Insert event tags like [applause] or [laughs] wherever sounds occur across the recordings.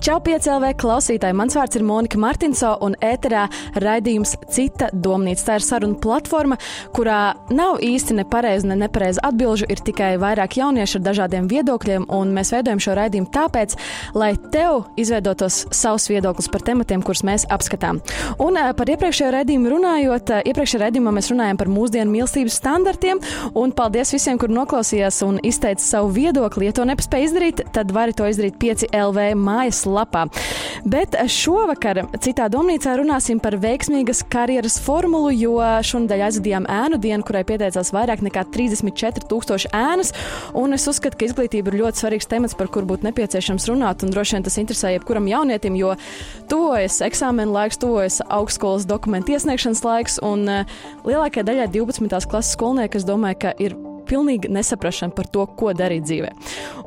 Čau, piecēlē klausītāji! Mans vārds ir Monika Martinso, un ēterā raidījums Cita domnīca. Tā ir saruna platforma, kurā nav īsti nepareizi, ne nepareizi atbilžu, ir tikai vairāk jauniešu ar dažādiem viedokļiem, un mēs veidojam šo raidījumu tāpēc, lai tev izveidotos savs viedoklis par tematiem, kurus mēs apskatām. Un eh, par iepriekšējo raidījumu runājot, eh, iepriekšējā raidījumā mēs runājam par mūsdienu mīlestības standartiem, un paldies visiem, kur noklausījās un izteica savu viedokli. Ja to nepaspēja izdarīt, tad vari to izdarīt 5 LV mājas lapā. Bet šovakar citā domnīcā runāsim par veiksmīgas karjeras formulu, jo šonadēļ aizvadījām ēnu dienu, kurai pieteicās vairāk nekā 34 tūkstoši ēnas. Un es uzskatu, ka izglītība ir ļoti svarīgs temats, par kuru būtu nepieciešams runāt. Un droši vien tas interesē jebkuram jaunietim, jo tuvojas eksāmena laiks, tuvojas augstskolas dokumentu iesniegšanas laiks. Un uh, lielākajai daļai 12. klases skolnieku es domāju, ka ir pilnīga nesaprašana par to, ko darīt dzīvē.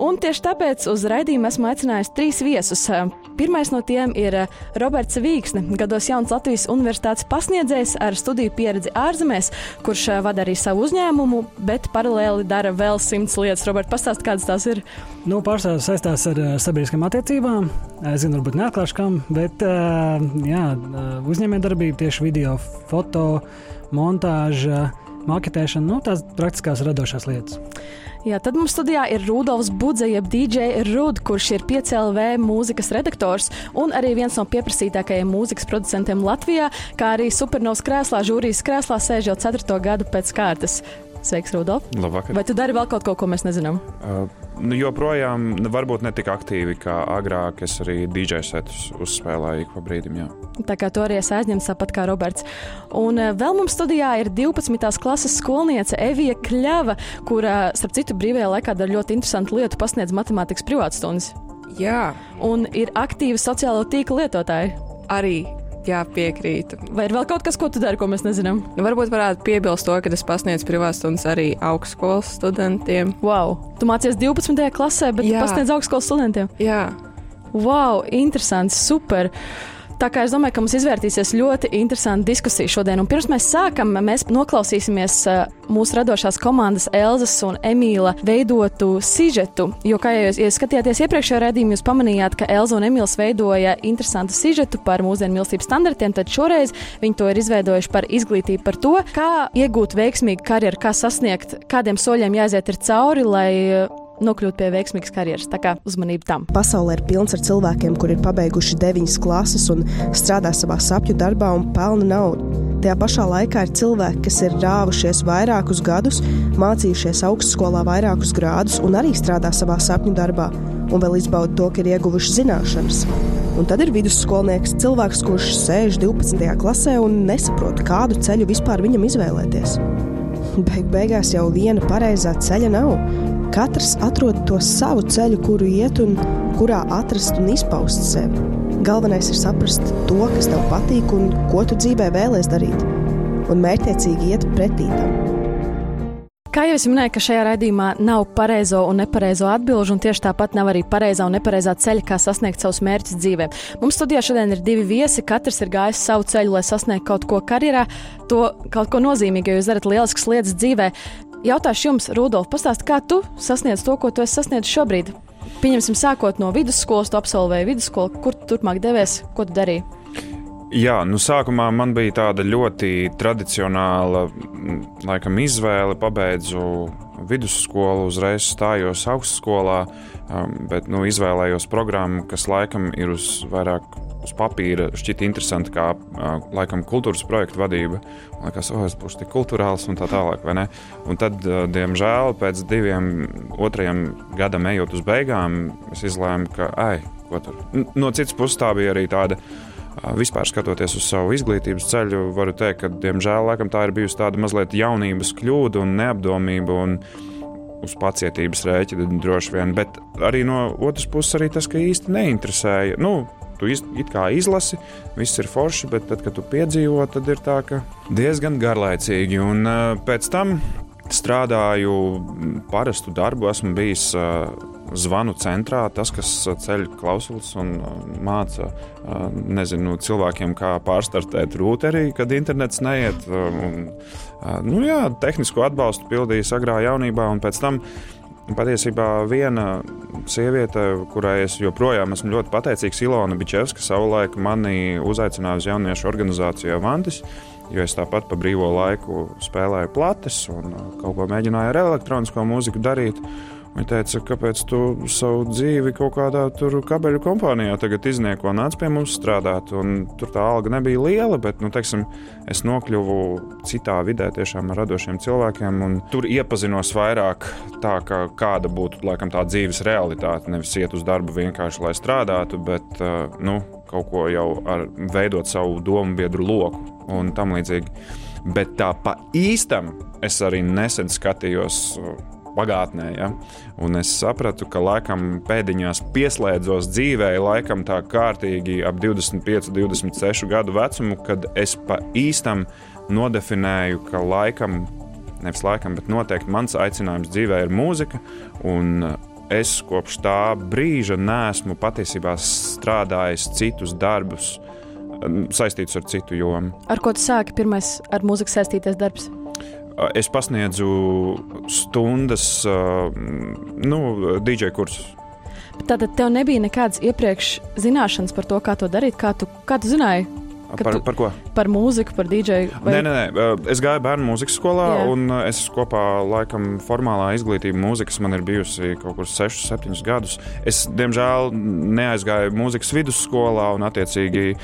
Un tieši tāpēc uz raidījumu esmu aicinājis trīs viesus. Pirmais no tiem ir eh, Roberts Vīksne, gados jauns Latvijas universitātes pasniedzējs ar studiju pieredzi ārzemēs, kurš eh, vada arī savu uzņēmumu, bet paralēli dara vēl simts lietas. Robert, pastāst, kādas tās ir? Nu, Pārstāvja saistās ar uh, sabiedriskām attiecībām. Es zinu, varbūt neatklāšu kam, bet jā, uzņēmējdarbība tieši video, foto, montāža maketēšana, nu, tās praktiskās radošās lietas. Jā, tad mums studijā ir Rudolfs Budze, jeb DJ Rud, kurš ir 5LV mūzikas redaktors un arī viens no pieprasītākajiem mūzikas producentiem Latvijā, kā arī supernovas krēslā, žūrijas krēslā sēž jau 4. gadu pēc kārtas. Sveiks, Rudolf! Labvakar! Vai tu dari vēl kaut ko, ko mēs nezinām? Uh, nu, joprojām, varbūt ne tik aktīvi kā agrāk, es arī DJ setus uzspēlēju ik pa brīdim. Jā. Tā kā to arī es aizņemu, tāpat kā Roberts. Un uh, vēl mums studijā ir 12. klases skolniece Evija Kļava, kura, starp citu, brīvajā laikā dara ļoti interesantu lietu, pasniedz matemātikas privātstundas. Jā. Un ir aktīva sociālo tīklu lietotāja. Arī Jā, piekrītu. Vai ir vēl kaut kas, ko tu dari, ko mēs nezinām? Varbūt varētu piebilst to, ka es pasniedzu privātstundas arī augstskolas studentiem. Wow! Tu mācies 12. klasē, bet pasniedz augstskolas studentiem? Jā. Wow! Interesants, super! Tā kā es domāju, ka mums izvērtīsies ļoti interesanta diskusija šodien. Un pirms mēs sākam, mēs noklausīsimies uh, mūsu radošās komandas Elzas un Emīla veidotu sižetu. Jo, kā jūs ja skatījāties iepriekšējā redzējumā, jūs pamanījāt, ka Elza un Emīls veidoja interesantu sižetu par mūsdienu mīlestības standartiem, tad šoreiz viņi to ir izveidojuši par izglītību par to, kā iegūt veiksmīgu karjeru, kā sasniegt, kādiem soļiem jāiziet cauri, lai nokļūt pie veiksmīgas karjeras. Tā kā uzmanība tam. Pasaulē ir pilns ar cilvēkiem, kuri ir pabeiguši deviņas klases un strādā savā sapņu darbā un pelna naudu. Tajā pašā laikā ir cilvēki, kas ir rāvušies vairākus gadus, mācījušies augstskolā vairākus grādus un arī strādā savā sapņu darbā, un vēl izbauda to, ka ir ieguvuši zināšanas. Un tad ir vidusskolnieks, cilvēks, kurš sēž 12. klasē un nesaprot, kādu ceļu vispār viņam izvēlēties. [laughs] Beig beigās jau viena pareizā ceļa nav, Katrs atrod to savu ceļu, kuru iet un kurā atrast un izpaust sevi. Galvenais ir saprast to, kas tev patīk un ko tu dzīvē vēlēsies darīt, un mērķiecīgi iet pretī tam. Kā jau es minēju, ka šajā raidījumā nav pareizo un nepareizo atbildžu, un tieši tāpat nav arī pareizā un nepareizā ceļa, kā sasniegt savus mērķus dzīvē. Mums studijā šodien ir divi viesi, katrs ir gājis savu ceļu, lai sasniegtu kaut ko karjerā, to kaut ko nozīmīgu, jo jūs darat lieliskas lietas dzīvē. Jautāšu jums, Rudolf, pastāst, kā tu sasniedz to, ko tu esi sasniedzis šobrīd? Pieņemsim, sākot no vidusskolas, tu absolvēji vidusskolu, kur tu turpmāk devies, ko tu darīji? Jā, nu sākumā man bija tāda ļoti tradicionāla laikam, izvēle. Pabeidzu vidusskolu, uzreiz stājos augstskolā, bet nu, izvēlējos programmu, kas laikam ir uz vairāk uz papīra šķita interesanti, kā laikam kultūras projekta vadība. Man liekas, oh, es būšu tik kultūrāls un tā tālāk. Un tad, diemžēl, pēc diviem, otrajam gadam ejot uz beigām, es izlēmu, ka, ai, ko tur. No citas puses, tā bija arī tāda. Vispār skatoties uz savu izglītības ceļu, varu teikt, ka, diemžēl, laikam, tā ir bijusi tāda mazliet jaunības kļūda un neapdomība. Un, uz pacietības rēķina droši vien, bet arī no otras puses, arī tas, ka īsti neinteresēja. Nu, tu iz, it kā izlasi, viss ir forši, bet tad, kad tu piedzīvo, tad ir tā, ka diezgan garlaicīgi. Un uh, pēc tam strādāju parastu darbu, esmu bijis uh, zvanu centrā, tas, kas ceļ klausulas un māca nezinu, cilvēkiem, kā pārstartēt rūteri, kad internets neiet. Un, nu, jā, tehnisko atbalstu pildījis agrā jaunībā, un pēc tam patiesībā viena sieviete, kurai es joprojām esmu ļoti pateicīgs, Ilona Bičevska, savulaik mani uzaicināja uz jauniešu organizāciju Avantis. Jo es tāpat pa brīvo laiku spēlēju plates un kaut ko mēģināju ar elektronisko mūziku darīt. Viņa teica, kāpēc tu savu dzīvi kaut kādā tur kabeļu kompānijā tagad iznieko, nāc pie mums strādāt. Un tur tā alga nebija liela, bet nu, teiksim, es nokļuvu citā vidē tiešām ar radošiem cilvēkiem. Tur iepazinos vairāk tā, ka kāda būtu laikam, tā dzīves realitāte. Nevis iet uz darbu vienkārši lai strādātu, bet nu, kaut ko jau ar veidot savu domu biedru loku un tam līdzīgi. Bet tā pa īstam es arī nesen skatījos pagātnē. Ja? Un es sapratu, ka laikam pēdiņās pieslēdzos dzīvē, laikam tā kārtīgi ap 25, 26 gadu vecumu, kad es pa īstam nodefinēju, ka laikam, nevis laikam, bet noteikti mans aicinājums dzīvē ir mūzika. Es kopš tā brīža neesmu patiesībā strādājis citus darbus saistītus ar citu jomu. Ar ko tu sāki pirmais ar mūziku saistītais darbs? Es pasniedzu stundas, nu, DJ kursus. Tātad tev nebija nekādas iepriekš zināšanas par to, kā to darīt, kā tu, kā tu zināji? Par, tu, par ko? Par mūziku, par dīdžeju. Vai... Nē, nē, nē, es gāju bērnu mūzikas skolā, Jā. un es kopā, laikam, formālā izglītība mūzikas man ir bijusi kaut kur 6, 7 gadus. Es, diemžēl, neaizgāju mūzikas vidusskolā un, attiecīgi,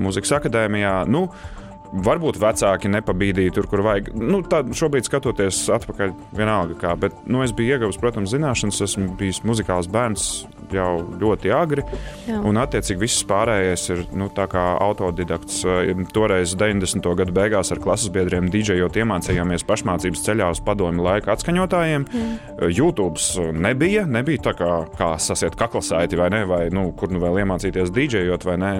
mūzikas akadēmijā. Nu, Varbūt vecāki nepabīdīja tur, kur vajag. Nu, tā, šobrīd, skatoties atpakaļ, vienalga kā. Bet nu, es biju ieguvis, protams, zināšanas. Esmu bijis muzikāls bērns jau ļoti agri. Jā. Un, attiecīgi, viss pārējais ir nu, autodidakts. Toreiz, 90. gadu beigās, ar klases biedriem DJot iemācījāmies pašmācības ceļā uz padomju laika atskaņotājiem. Jā. YouTube nebija. Nebija tā kā, kā sasiet kaklasaiti vai ne, vai nu, kur nu vēl iemācīties DJot vai ne,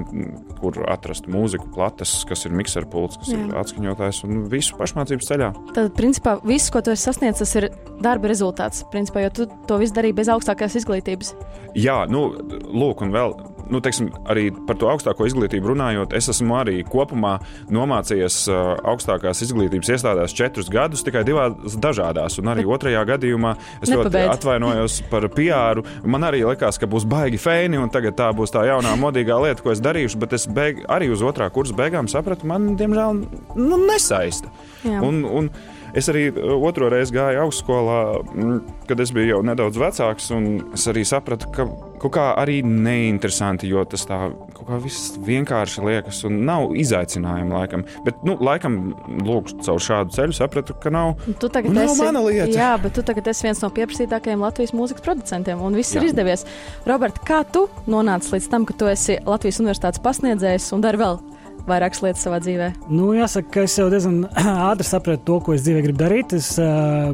kur atrast mūziku plates, kas ir mikserpūlis pults, kas Jā. ir atskaņotājs un visu pašmācības ceļā. Tad, principā, viss, ko tu esi sasniedzis, tas ir darba rezultāts. Principā, jo tu to visu darīji bez augstākās izglītības. Jā, nu, lūk, un vēl. Nu, teiksim, arī par to augstāko izglītību runājot, es esmu arī kopumā nomācījies augstākās izglītības iestādēs četrus gadus, tikai divās dažādās. Un arī otrajā gadījumā es ļoti atvainojos par PR. Man arī likās, ka būs baigi fēni, un tagad tā būs tā jaunā modīgā lieta, ko es darīšu. Bet es beig, arī uz otrā kursa beigām sapratu, man, diemžēl nu, nesaista. Jā. Un, un es arī uh, otro reizi gāju augstskolā, mm, kad es biju jau nedaudz vecāks, un es arī sapratu, ka kaut kā arī neinteresanti, jo tas tā kaut kā viss vienkārši liekas, un nav izaicinājumu laikam. Bet, nu, laikam, lūk, caur šādu ceļu sapratu, ka nav, tu tagad nu, nav esi, mana lieta. Jā, bet tu tagad esi viens no pieprasītākajiem Latvijas mūzikas producentiem, un viss jā. ir izdevies. Robert, kā tu nonāci līdz tam, ka tu esi Latvijas universitātes pasniedzējs un dari vēl vairākas lietas savā dzīvē? Nu, jāsaka, ka es jau diezgan [clears throat] ātri sapratu to, ko es dzīvē gribu darīt. Es,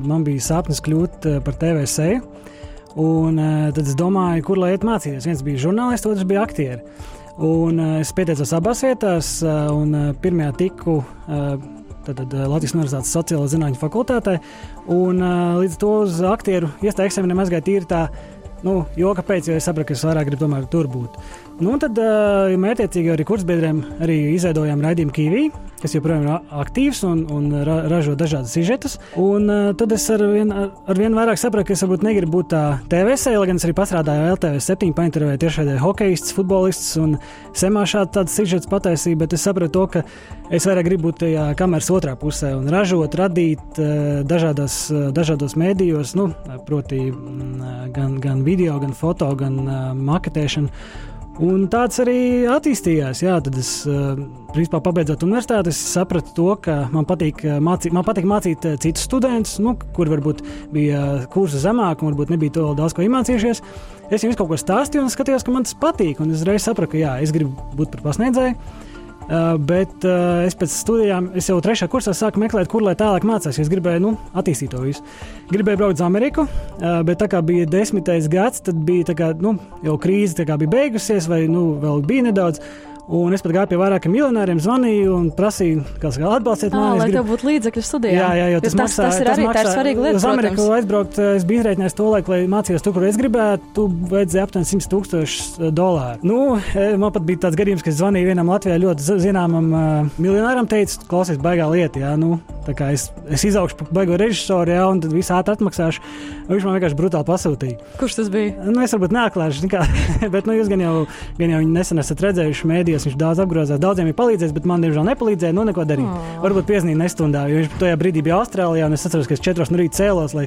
man bija sapnis kļūt par TV seju. Un tad es domāju, kur lai iet mācīties. Viens bija žurnālists, otrs bija aktieris. Un es pieteicos abās vietās, un pirmajā tiku tātad, Latvijas Universitātes sociālo zinātņu fakultātē. Un, līdz to uz aktieru iestāju eksāmeniem aizgāja tīri tā, nu, jo kāpēc, jo es sapratu, ka es vairāk gribu tomēr tur būt. Nu, tad, uh, mērķiecīgi arī kursbiedriem arī izveidojām raidījumu Kīvī, kas joprojām ir aktīvs un, un ra ražo dažādas sižetus. Un uh, tad es ar vien, ar, ar vien vairāk sapratu, ka es varbūt negribu būt tā TV sēle, lai gan es arī pastrādāju LTV 7, paintervēju tiešraidē hokeists, futbolists un semā šādi tādas sižetus pataisīju, bet es sapratu to, ka es vairāk gribu būt tajā kameras otrā pusē un ražot, radīt uh, dažādos, uh, dažādos mēdījos, nu, proti mm, gan, gan video, gan foto, gan uh, maketēšanu. Un tāds arī attīstījās. Jā, tad es, eh, principā, pabeidzot universitāti, sapratu to, ka man patīk eh, mācīt, man patīk mācīt eh, citus studentus, nu, kur varbūt bija kursa zemāk, un varbūt nebija to daudz ko iemācījušies. Es viņiem kaut ko stāstīju, un skatījos, ka man tas patīk. Un es reiz sapratu, ka jā, es gribu būt par pasniedzēju. Bet es pēc studijām, es jau trešā kursā sāku meklēt, kur lai tālāk mācās. Es gribēju nu, attīstīt to visu. Gribēju braukt uz Ameriku, bet tā kā bija desmitais gads, tad bija kā, nu, jau krīze bija beigusies, vai nu, vēl bija nedaudz. Un es pat gāju pie vairākiem miljonāriem, zvanīju un prasīju, kas kā atbalstiet Ah, mani. Lai gribu- tev būtu līdzekļu studijām. Jā, jā, jo tas, tas, maksā, tas ir arī tā ir maksā- svarīga lieta. Uz Ameriku protams. aizbraukt, es biju izreikinājies to laiku, lai mācījos tur, kur es gribētu, vajadzēja aptuveni 100 tūkstošus dolāru. Nu, man pat bija tāds gadījums, ka es zvanīju vienam Latvijā ļoti zi- zināmam uh, miljonāram, teicu, klausies, baigā lieta, jā, nu, tā kā es, es izaugšu par baigo režisoru, jā, un tad visu ātri atmaksāšu. Viņš man vienkārši brutāli pasūtīja. Kurš tas bija? Nu, es varbūt neatklāšu, [laughs] bet nu, jūs gan jau, gan jau nesen esat redzējuši mēdījos, viņš daudz apgrozās, daudziem ir palīdzējis, bet man, diemžēl, nepalīdzēja, nu, neko darīt. Oh. Varbūt piezīmēja nestundā, jo viņš tajā brīdī bija Austrālijā, un es atceros, ka es četros no rīta cēlos, lai,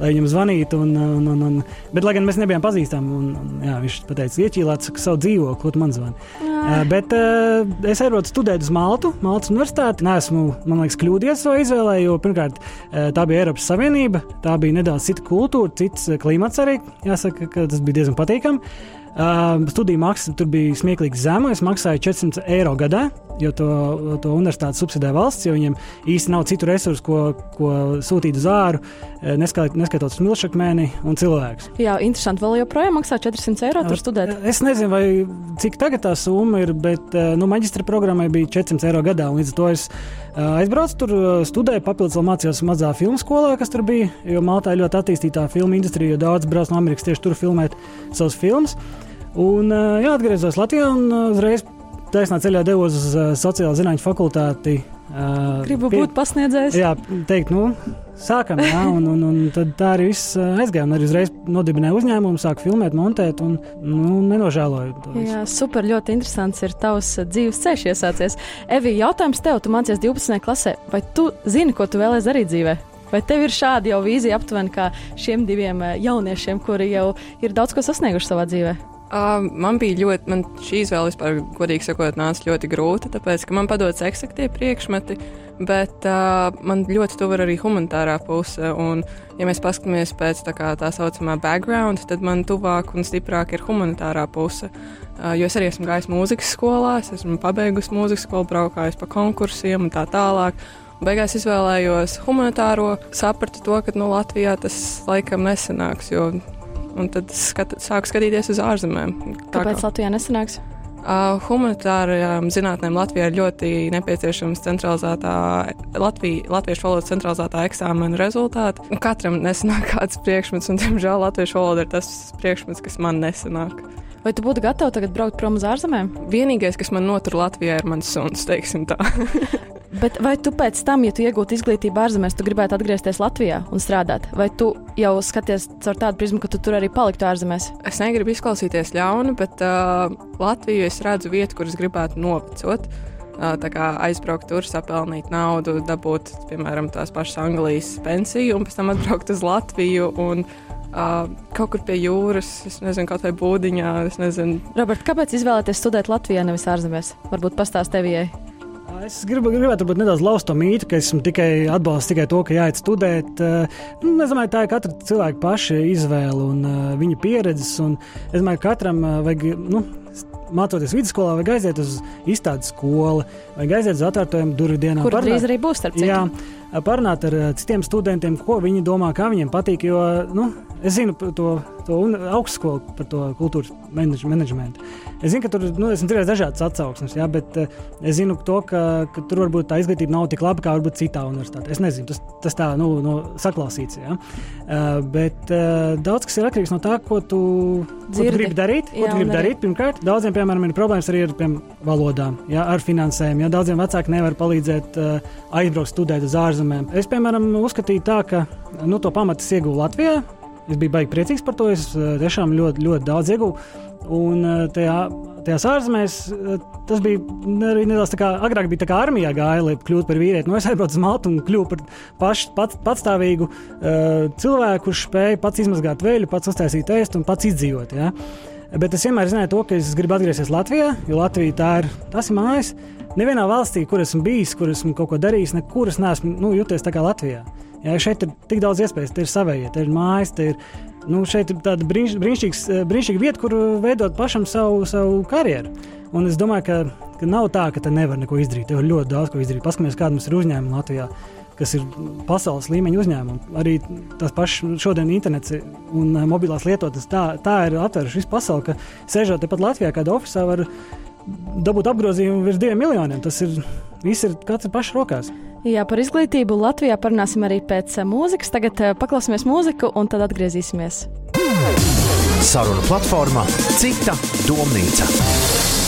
lai viņam zvanītu, un, un, un, un, bet, lai gan mēs nebijām pazīstami, un, un jā, viņš pateica, ieķīlāts savu dzīvokli, ko man zvani. Uh, bet uh, es aizbraucu studēt uz Maltu, Maltas universitāti. Nē, esmu, man liekas, kļūdījies savā izvēlē, jo pirmkārt uh, tā bija Eiropas Savienība, tā bija nedaudz cita kultūra, cits klimats arī. Jāsaka, ka tas bija diezgan patīkami. Uh, studiju maksa tur bija smieklīgi zema. Es maksāju 400 eiro gadā, jo to, to universitāti subsidē valsts, jo viņiem īsti nav citu resursu, ko, ko sūtīt uz āru, neskait, neskaitot uz milšakmeni un cilvēkus. Jā, interesanti. Vēl joprojām maksā 400 eiro tur studēt. Es nezinu, vai, cik tagad tā summa ir, bet nu, maģistra programmai bija 400 eiro gadā. un Līdz ar to es aizbraucu tur, studēju, papildus vēl mācījos mazā filmu skolā, kas tur bija. Jo Maltā ir ļoti attīstītā filmu industrija, jo daudz brauc no Amerikas tieši tur filmēt savus filmus. Un jā, atgriezos Latvijā un uzreiz taisnā ceļā devos uz uh, sociālo zinātņu fakultāti. Uh, Gribu būt pasniedzējis. Jā, teikt, nu, sākam, jā, un, un, un tad tā arī viss ā, aizgāja. Arī uzreiz nodibināja uzņēmumu, sāku filmēt, montēt, un nu, nenožēloju. Jā, super, ļoti interesants ir tavs dzīves ceļš iesācies. Evi, jautājums tev, tu mācies 12. klasē, vai tu zini, ko tu vēlēsies darīt dzīvē? Vai tev ir šāda jau vīzija aptuveni kā šiem diviem jauniešiem, kuri jau ir daudz ko sasnieguši savā dzīvē? Uh, man bija ļoti, man šī izvēle vispār, godīgi sakot, nāca ļoti grūta, tāpēc, ka man padodas eksaktie priekšmeti, bet uh, man ļoti tuva arī humanitārā puse. Un, ja mēs paskatāmies pēc tā, kā, tā saucamā background, tad man tuvāk un stiprāk ir humanitārā puse. Uh, jo es arī esmu gājis mūzikas skolā, es esmu pabeigusi mūzikas skolu, braukājis pa konkursiem un tā tālāk. Beigās izvēlējos humanitāro, sapratu to, ka nu, Latvijā tas laikam nesanāks. Jo, un tad skat, sāku skatīties uz ārzemēm. Tā Kāpēc Latvijā nesanāks? Uh, humanitārajām zinātnēm Latvijā ir ļoti nepieciešams centralizētā Latvija, latviešu valodas centralizētā eksāmena rezultāti. Katram nesanāk [laughs] kāds priekšmets, un, diemžēl, latviešu valoda ir tas priekšmets, kas man nesanāk. Vai tu būtu gatavs tagad braukt prom uz ārzemēm? Vienīgais, kas man notur Latvijā, ir mans suns, teiksim tā. [laughs] Bet vai tu pēc tam, ja tu iegūtu izglītību ārzemēs, tu gribētu atgriezties Latvijā un strādāt? Vai tu jau skaties caur tādu prizmu, ka tu tur arī paliktu ārzemēs? Es negribu izklausīties ļauni, bet uh, Latviju es redzu vietu, kur es gribētu novecot. Uh, tā kā aizbraukt tur, sapelnīt naudu, dabūt, piemēram, tās pašas Anglijas pensiju, un pēc tam atbraukt uz Latviju un uh, kaut kur pie jūras, es nezinu, kaut vai būdiņā. Robert, kāpēc izvēlēties studēt Latvijā, nevis ārzemēs? Varbūt pastāst tevijai. Es gribu, gribētu varbūt nedaudz lauzt to mītu, ka esmu tikai atbalsts tikai to, ka jāiet studēt. Eh, Nu, es domāju, tā ir katra cilvēka paša izvēle un uh, viņa pieredzes. Un es domāju, ka katram uh, vajag, nu, mācoties vidusskolā, vajag aiziet uz izstādes skolu, vajag aiziet uz atvērtajām durvju dienām. Kur parunāt- arī būs starp citu? Jā, parunāt ar citiem studentiem, ko viņi domā, kā viņiem patīk. Jo nu, es zinu to, to augstskolu, par to kultūras menedž- menedžmentu. Es zinu, ka tur nu, esmu dzirdējis dažādas atsauksmes, jā, bet uh, es zinu to, ka, ka tur varbūt tā izglītība nav tik laba kā varbūt citā universitātē. Es nezinu, tas, tas tā nu, no saklausīts. Jā. Uh, bet uh, daudz kas ir atkarīgs no tā, ko tu, ko tu Dzirdi. gribi darīt. Ko Jā, tu gribi arī- darīt pirmkārt, daudziem, piemēram, ir problēmas arī ar piemēram, valodām, jā, ar finansējumu. Jā, daudziem vecākiem nevar palīdzēt uh, aizbraukt studēt uz ārzemēm. Es, piemēram, uzskatīju tā, ka nu, to pamatus ieguvu Latvijā. Es biju baigi priecīgs par to. Es uh, tiešām ļoti, ļoti daudz ieguvu. Un uh, tajā, tajās ārzemēs uh, tas bija arī nedaudz tā kā agrāk bija tā kā armijā gāja, lai kļūtu par vīrieti. Nu, es aizbraucu uz Maltu un kļuvu par paš, pats, patstāvīgu uh, cilvēku, kurš spēja pats izmazgāt veļu, pats uztaisīt ēst un pats izdzīvot. Ja? Bet es vienmēr zināju to, ka es gribu atgriezties Latvijā, jo Latvija tā ir, tas ir mājas. Nevienā valstī, kur esmu bijis, kur esmu kaut ko darījis, nekur es neesmu nu, jūties tā kā Latvijā. Jā, šeit ir tik daudz iespēju, te ir savējie, te ir mājas, te ir, nu, šeit ir tāda brīniš, eh, brīnišķīga vieta, kur veidot pašam savu, savu karjeru. Un es domāju, ka, ka nav tā, ka te nevar neko izdarīt. Te var ļoti daudz ko izdarīt. Paskatīsimies, kāda mums ir uzņēmuma Latvijā, kas ir pasaules līmeņa uzņēmumi. Arī tās pašas šodien internets un eh, mobilās lietotnes tā, tā ir atveruši visu pasauli, ka sēžot tepat Latvijā, kādā oficiālā var dabūt apgrozījumu virs diviem miljoniem. Tas ir viss ir katra paša rokās. Jā, par izglītību Latvijā parunāsim arī pēc eh, mūzikas. Tagad uh, paklausīsimies mūziku un tad atgriezīsimies. Saruna platformā Cita domnīca.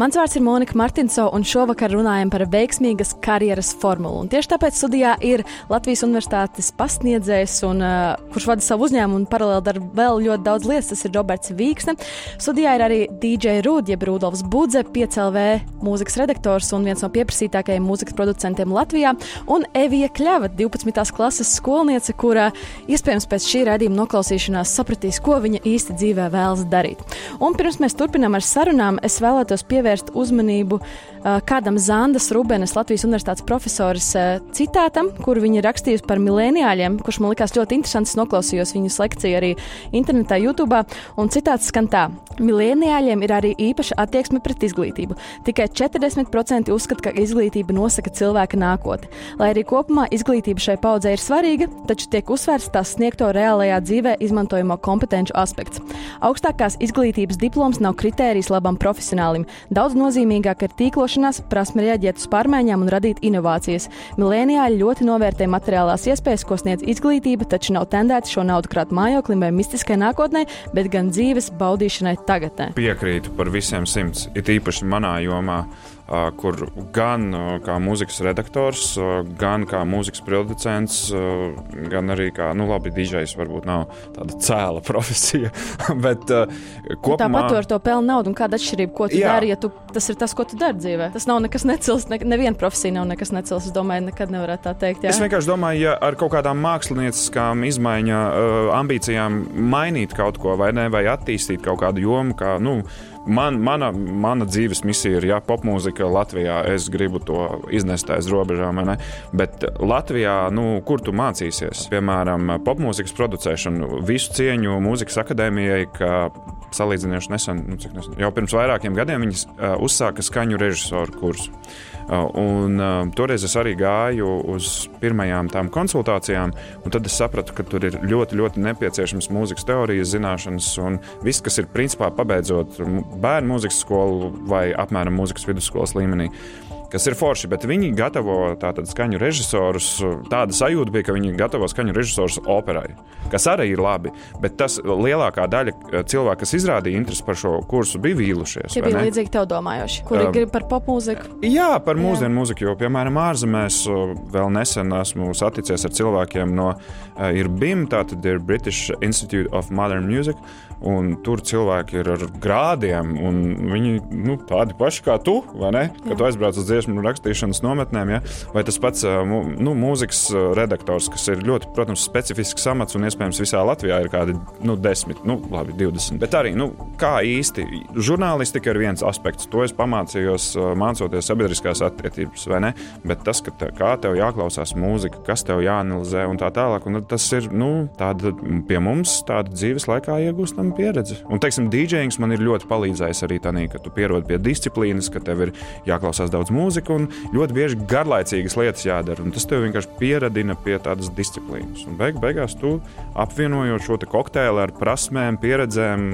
Mans vārds ir Monika Martinso, un šovakar runājam par veiksmīgas karjeras formulu. Un tieši tāpēc studijā ir Latvijas Universitātes pasniedzējs, un, uh, kurš vada savu uzņēmumu un paralēli dara vēl ļoti daudz lietas. Tas ir Roberts Vīksne. Studijā ir arī DJ Rūd, jeb Rudolfs Budze, 5LV mūzikas redaktors un viens no pieprasītākajiem mūzikas producentiem Latvijā, un Evija Kļava, 12. klases skolniece, kura iespējams pēc šī raidījuma noklausīšanās sapratīs, ko viņa īsti dzīvē vēlas darīt. Un pirms mēs turpinām ar sarunām, es vēlētos pievērst pievērst uzmanību uh, kādam Zandas Rubenes, Latvijas Universitātes profesores uh, citātam, kur viņa rakstījusi par milēniāļiem, kurš man likās ļoti interesants. Noklausījos viņas lekciju arī internetā, YouTube. Un citāts skan tā: Milēniāļiem ir arī īpaša attieksme pret izglītību. Tikai 40% uzskata, ka izglītība nosaka cilvēka nākotni. Lai arī kopumā izglītība šai paudzei ir svarīga, taču tiek uzsvērts tās sniegto reālajā dzīvē izmantojamo kompetenci aspekts. Augstākās izglītības diploms nav kritērijs labam profesionālim. Daudz nozīmīgāk ir tīklošanās, prasme reaģēt uz pārmaiņām un radīt inovācijas. Milēnijāļi ļoti novērtē materiālās iespējas, ko sniedz izglītība, taču nav tendēti šo naudu krāt mājoklim vai mistiskai nākotnē, bet gan dzīves baudīšanai tagadnē. Piekrītu par visiem simts, it īpaši manā jomā kur gan kā mūzikas redaktors, gan kā mūzikas producents, gan arī kā, nu, labi, DJs varbūt nav tāda cēla [laughs] profesija. bet kopumā. Tāpat tu ar to pelnu naudu, un kāda atšķirība, ko tu jā. dari, ja tu, tas ir tas, ko tu dari dzīvē. Tas nav nekas necils, ne, neviena profesija nav nekas necils. Es domāju, nekad nevarētu tā teikt. Jā. Es vienkārši domāju, ja ar kaut kādām mākslinieckām izmaiņa ambīcijām mainīt kaut ko vai ne, vai attīstīt kaut kādu jomu, kā, nu, man, mana, mana dzīves misija ir, ja popmūzika Latvijā, es gribu to iznest aiz robežām, bet Latvijā, nu, kur tu mācīsies? Piemēram, popmūzikas producēšanu, visu cieņu mūzikas akadēmijai, ka salīdzinoši nesen, nu, nesen, jau pirms vairākiem gadiem viņas uh, uzsāka skaņu režisoru kursu. Uh, un, uh, toreiz es arī gāju uz pirmajām tām konsultācijām, un tad es sapratu, ka tur ir ļoti, ļoti nepieciešams mūzikas teorijas zināšanas, un viss, kas ir principā pabeidzot bērnu mūzikas skolu vai apmēram mūzikas vidusskolas līmenī kas ir forši, bet viņi gatavo tātad skaņu režisorus. Tāda sajūta bija, ka viņi gatavo skaņu režisorus operai, kas arī ir labi. Bet tas lielākā daļa eh, cilvēku, kas izrādīja interesi par šo kursu, bija vīlušies. Tie bija līdzīgi tev domājoši, kuri um, grib par popmūziku. Jā, par mūsdienu mūziku, jo, piemēram, ārzemēs vēl nesen esmu saticies ar cilvēkiem no uh, ir BIM, tātad ir British Institute of Modern Music. Un tur cilvēki ir ar grādiem, un viņi nu, tādi paši kā tu, vai ne? Kad Jā. tu aizbrauc uz dziesmu rakstīšanas nometnēm, ja? vai tas pats nu, mūzikas redaktors, kas ir ļoti, protams, specifisks amats, un iespējams visā Latvijā ir kādi nu, desmit, nu, labi, 20. Bet arī, nu, kā īsti, žurnālistika ir viens aspekts, to es pamācījos mācoties sabiedriskās attiecības, vai ne? Bet tas, ka te, kā tev jāklausās mūzika, kas tev jāanalizē un tā tālāk, un tas ir, nu, tāda pie mums tāda dzīves laikā iegūstama man pieredze. Un, teiksim, DJings man ir ļoti palīdzējis arī tādā, ka tu pierodi pie disciplīnas, ka tev ir jāklausās daudz mūzikas un ļoti bieži garlaicīgas lietas jādara. Tas tev vienkārši pieradina pie tādas disciplīnas. Un beig, beigās tu apvienojot šo kokteili ar prasmēm, pieredzēm,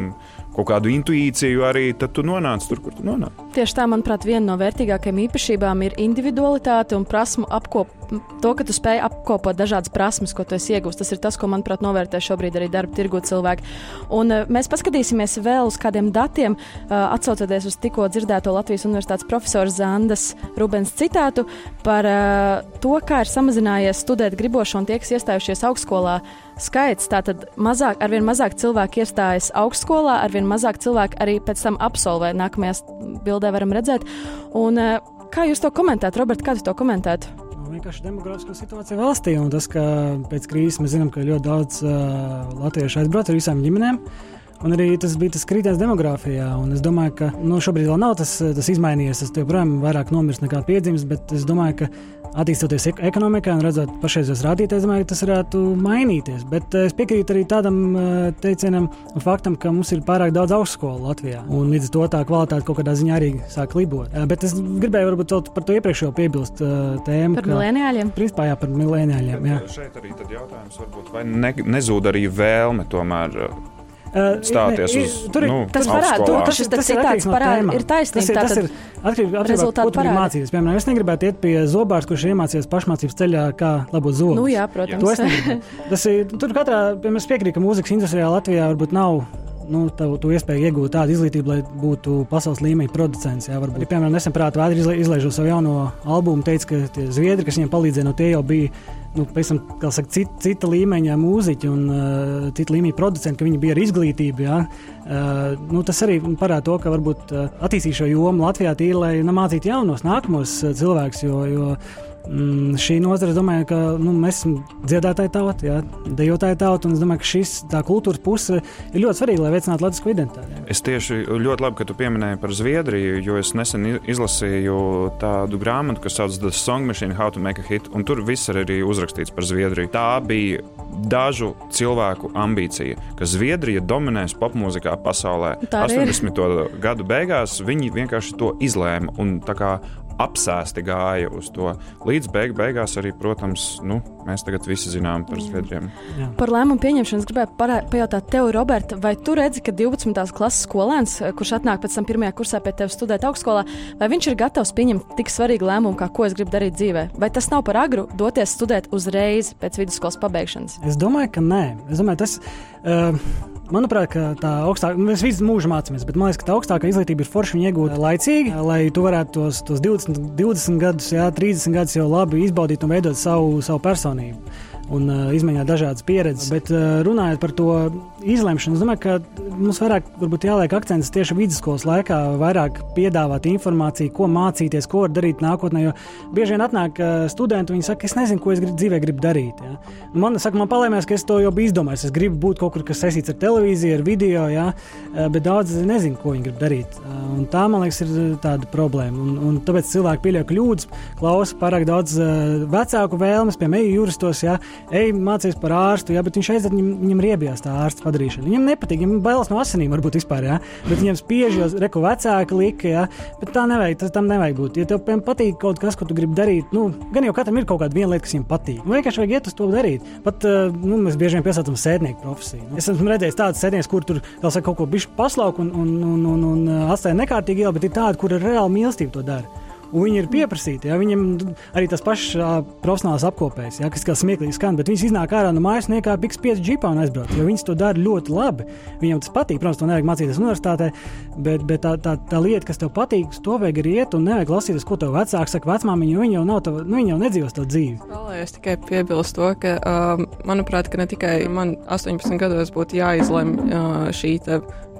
kaut kādu intuīciju arī, tad tu nonāc tur, kur tu nonāc. Tieši tā, manuprāt, viena no vērtīgākajām īpašībām ir individualitāte un prasmu apkopot. To, ka tu spēj apkopot dažādas prasmes, ko tu esi iegūstis, tas ir tas, ko, manuprāt, novērtē šobrīd arī darba tirgu cilvēki. Un, uh, mēs paskatīsimies vēl uz kādiem datiem, uh, atsaucoties uz tikko dzirdēto Latvijas Universitātes profesora Zandas Rubens citātu par uh, to, kā ir samazinājies studēt gribošo un tie, kas iestājušies augstskolā skaits. Tātad mazāk, arvien mazāk cilvēku iestājas augstskolā, arvien mazāk cilvēku arī pēc tam absolvē. Nākamajā bildē varam redzēt. Un, eh, kā jūs to komentētu, Robert, kā jūs to komentētu? Nu, vienkārši demografiskā situācija valstī un tas, ka pēc krīzes mēs zinām, ka ļoti daudz uh, latviešu aizbrauc ar visām ģimenēm. Un arī tas bija tas krītājs demogrāfijā. Es domāju, ka nu, šobrīd vēl nav tas, tas izmainījies. Tas joprojām vairāk nomirst nekā piedzimis, bet es domāju, ka attīstoties ekonomikā un redzot pašreizējos rādītājus, domāju, ka tas varētu mainīties. Bet eh, es piekrītu arī tādam eh, teicienam un faktam, ka mums ir pārāk daudz augstskolu Latvijā. Un līdz ar to tā kvalitāte kaut kādā ziņā arī sāk libot. Eh, bet es gribēju varbūt par to iepriekšējo piebilst tēmu. Par milēniāļiem? Principā jā, par milēniāļiem. Jā. Šeit arī jautājums varbūt, vai ne, nezūd arī vēlme tomēr stāties ne, uz tur ir- nu, Tas varētu- augstskolā. tas šis te citāts parāda- ir taisnība, Tas ir, tas ir atkarīgs no tā, rezultāti ko tu parāda. mācīties. Piemēram, es negribētu iet pie zobārs, kurš ir iemācījies pašmācības ceļā, kā labot zobus. Nu, jā, To protams. [laughs] Tas ir, tur katrā, piemēram, es piekrītu, ka mūzikas industrijā Latvijā varbūt nav. Nu, tavu, tu iespēju iegūt tādu izglītību, lai būtu pasaules līmeņa producents. Jā, varbūt, piemēram, nesen prātā vēdri izla- izlaižot savu jauno albumu, teica, ka tie zviedri, kas viņiem palīdzēja, no tie jau bija nu, kā saka, cita, līmeņa mūziķi un uh, cita līmeņa producenti, ka viņi bija ar izglītību. Jā. Uh, nu, tas arī parāda to, ka varbūt uh, attīstīt šo jomu Latvijā tīri, lai nu, mācītu jaunos, nākamos uh, cilvēkus. Jo, jo mm, šī nozara, es domāju, ka nu, mēs esam dziedātāji tauta, jā, dejotāji tauta, un es domāju, ka šis tā kultūras puse ir ļoti svarīga, lai veicinātu latvisko identitāti. jā. Es tieši ļoti labi, ka tu pieminēji par Zviedriju, jo es nesen izlasīju tādu grāmatu, kas saucas The Song Machine, How to Make a Hit, un tur viss ir arī uzrakstīts par Zviedriju. Tā bija dažu cilvēku ambīcija, ka Zviedrija dominēs popmūzikā pasaulē. Tā arī ir. 80. gadu beigās viņi vienkārši to izlēma un tā kā apsēsti gāja uz to. Līdz beig beigās arī, protams, nu, mēs tagad visi zinām par Zviedriem. Par lēmumu pieņemšanu es gribēju pajautāt tev, Roberta, vai tu redzi, ka 12. klases skolēns, kurš atnāk pēc tam pirmajā kursā pie tevis studēt augstskolā, vai viņš ir gatavs pieņemt tik svarīgu lēmumu, kā ko es gribu darīt dzīvē? Vai tas nav par agru doties studēt uzreiz pēc vidusskolas pabeigšanas? Es domāju, ka nē. Es domāju, tas, uh, manuprāt, tā augstākā, mēs visu mūžu mācāmies, bet man liekas, ka tā augstākā izglītība ir forša viņa iegūt laicīgi, lai tu varētu tos, tos 20, 20 gadus, jā, 30 gadus jau labi izbaudīt un veidot savu, savu personību. Un uh, izmēģināt dažādas pieredzes. Bet uh, runājot par to izlemšanu, es domāju, ka mums vairāk jāliek akcents tieši vidusskolas laikā, vairāk piedāvāt informāciju, ko mācīties, ko darīt nākotnē. Jo bieži vien atnāk uh, studenti, viņi saka, es nezinu, ko es grib, dzīvē gribu darīt. Ja? Man, saka, man palēmēs, ka es to jau biju izdomājis. Es gribu būt kaut kur, kas saistīts ar televīziju, ar video, ja? Uh, bet daudz nezinu, ko viņi grib darīt. Uh, tā, man liekas, ir uh, tāda problēma. Un, un tāpēc cilvēki pieļauj kļūdas, klausa pārāk daudz uh, vecāku vēlmes, piemēram, juristos. Ja? Ej, mācīties par ārstu, ja? bet viņš aiziet, viņam, viņam riebjās tā ārsta padarīšana. Viņam nepatīk, viņam bailes no asinīm varbūt vispār, ja? bet viņam spiež jau reku vecāki lika, ja? bet tā nevajag, tas tam nevajag būt. Ja tev piemēram, patīk kaut kas, ko tu gribi darīt, nu, gan jau katram ir kaut kāda viena lieta, kas viņam patīk. Nu, vienkārši vajag iet uz to darīt. Pat uh, nu, mēs bieži vien piesaucam sēdnieku profesiju. Nu, es esmu redzējis tādas sēdniekus, kur tur vēl saka kaut ko bišķi paslauku un, un, un, un, un uh, atstāja nekārtīgi ielu, bet ir tādi, kur ar reāli mīlestību to dara. Viņi ir pieprasīti. Ja? Viņam arī tas pašs uh, profesionāls apkopējs, ja? kas kā smieklīgi skan, bet viņš iznāk ārā no mājas, niekā piks 5 džipā un aizbrauc. Jo viņš to dara ļoti labi. Viņam tas patīk. Protams, to nevajag mācīties universitātē, bet, bet tā, tā, tā lieta, kas tev patīk, to vajag arī iet un nevajag klausīties, ko tev vecāks saka. Vecmāmiņa, viņa jau nav, tava, nu, viņa jau nedzīvos to dzīvi. Vēlējos tikai piebilst to, ka, um, manuprāt, ka ne tikai man 18 gados būtu jāizlemj uh, šī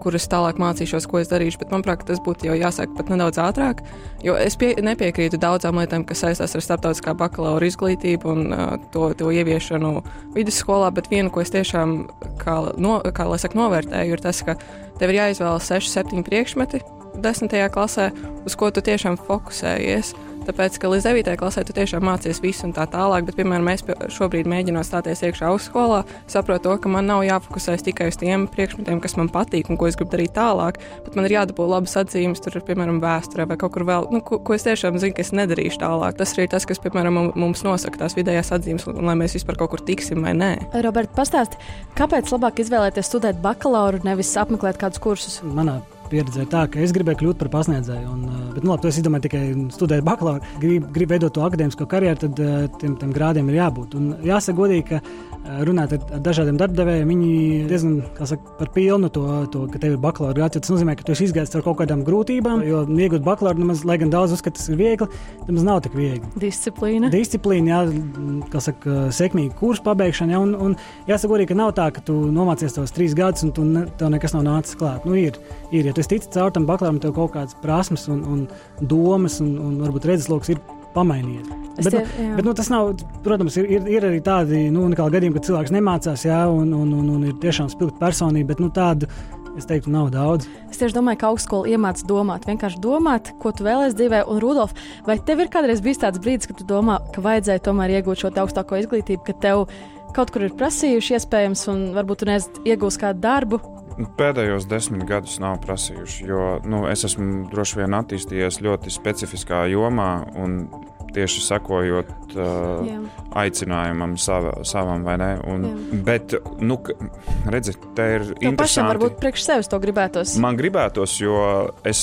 kur es tālāk mācīšos, ko es darīšu, bet manuprāt, tas būtu jau jāsāk pat nedaudz ātrāk, jo es pie, nepiekrītu daudzām lietām, kas saistās ar starptautiskā bakalaura izglītību un uh, to, to ieviešanu vidusskolā, bet viena, ko es tiešām, kā, no, kā saka, novērtēju, ir tas, ka tev ir jāizvēlas 6, 7 priekšmeti desmitajā klasē, uz ko tu tiešām fokusējies. Tāpēc, ka līdz 9. klasē tu tiešām mācies visu un tā tālāk, bet, piemēram, es šobrīd mēģinu stāties iekšā augstskolā, saprotu, to, ka man nav jāfokusējas tikai uz tiem priekšmetiem, kas man patīk un ko es gribu darīt tālāk, bet man ir jādabū labas atzīmes, tur, piemēram, vēsturē vai kaut kur vēl, nu, ko, ko es tiešām zinu, ka es nedarīšu tālāk. Tas arī tas, kas, piemēram, mum- mums nosaka tās vidējās atzīmes, un, un lai mēs vispār kaut kur tiksim vai nē. Roberta, pastāsti, kāpēc labāk izvēlēties studēt bakalauru, nevis apmeklēt kādus kursus? Manā pieredzē tā, ka es gribēju kļūt par pasniedzēju. Un, uh, bet, nu, labi, to es izdomāju tikai studēt bakalaura. Gribu grib veidot to akadēmisko karjeru, tad uh, tiem, tiem grādiem ir jābūt. Un jāsaka godīgi, ka uh, runāt ar, ar dažādiem darbdevējiem, viņi diezgan saka, par pilnu to, to ka tev ir bakalaura grāds. Tas nozīmē, ka tu esi izgājis caur kaut kādām grūtībām, jo iegūt bakalaura, nemaz, lai gan daudz uzskata, tas ir viegli, tas nav tik viegli Disciplīna. disciplīna, jā, kā saka, sekmīga kursa pabeigšana. Jā, un, un jāsaka, arī, ka nav tā, ka tu nomācies tos trīs gadus un tu ne, tev nekas nav nācis klāt. Nu, ir, ir, ja tu esi ticis caur tam bakalauram, tev kaut kādas prasmes un, un domas un, un varbūt redzesloks ir pamainījies. Es Bet, nu, jā. bet nu, tas nav, protams, ir, ir, ir arī tādi nu, unikāli gadījumi, kad cilvēks nemācās, jā, un, un, un, un ir tiešām spilgta personība, bet nu, tādu, es teiktu, nav daudz. Es tieši domāju, ka augstskola iemāca domāt, vienkārši domāt, ko tu vēlēsies dzīvē. Un, Rudolf, vai tev ir kādreiz bijis tāds brīdis, kad tu domā, ka vajadzēja tomēr iegūt šo augstāko izglītību, ka tev kaut kur ir prasījuši iespējams, un varbūt tu neesi iegūst kādu darbu? Nu, Pēdējos desmit gadus nav prasījuši, jo nu, es esmu droši vien attīstījies ļoti specifiskā jomā. un tieši sakojot uh, Jā. aicinājumam sava, savam, vai ne? Un, Jā. bet, nu, k- redzi, te ir Tev pašam interesanti. varbūt priekš sevis to gribētos. Man gribētos, jo es,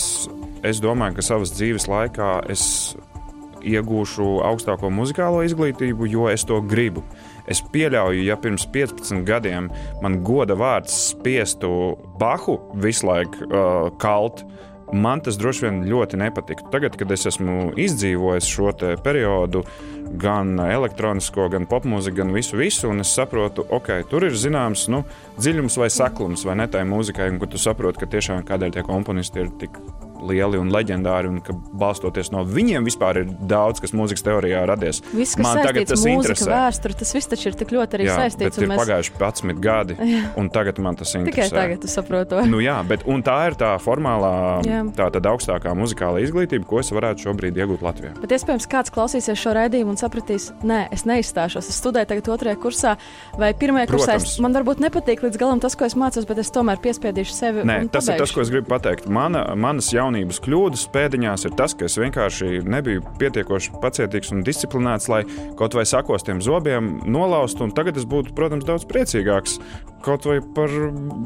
es domāju, ka savas dzīves laikā es iegūšu augstāko muzikālo izglītību, jo es to gribu. Es pieļauju, ja pirms 15 gadiem man goda vārds spiestu Bahu visu laiku uh, kalt. Man tas droši vien ļoti nepatiktu. Tagad, kad es esmu izdzīvojis šo periodu, gan elektronisko, gan popmūziku, gan visu, visu, un es saprotu, ok, tur ir zināms nu, dziļums vai saklums, vai ne tai mūzikai, un tu saproti, ka tiešām kādēļ tie komponisti ir tik lieli un leģendāri, un ka balstoties no viņiem vispār ir daudz, kas mūzikas teorijā radies. Viss, kas Man tagad tas ar mūziku, interesē. vēsturi, tas viss taču ir tik ļoti arī Jā, saistīts. ir mēs- pagājuši 11 gadi, un tagad man tas interesē. Tikai tagad tu saproti. Nu, jā, bet un tā ir tā formālā, Jā. tā tad augstākā muzikālā izglītība, ko es varētu šobrīd iegūt Latvijā. Bet iespējams, kāds klausīsies šo raidījumu un sapratīs, nē, es neizstāšos. Es studēju tagad otrajā kursā vai pirmajā kursā. Es, man varbūt nepatīk līdz galam tas, ko es mācos, bet es tomēr piespiedīšu sevi. Nē, tas ir tas, pabeigšu. ko es gribu pateikt. Mana, manas jaunības kļūdas pēdiņās ir tas, ka es vienkārši nebiju pietiekoši pacietīgs un disciplinēts, lai kaut vai sakostiem zobiem nolaustu. Tagad es būtu, protams, daudz priecīgāks kaut vai par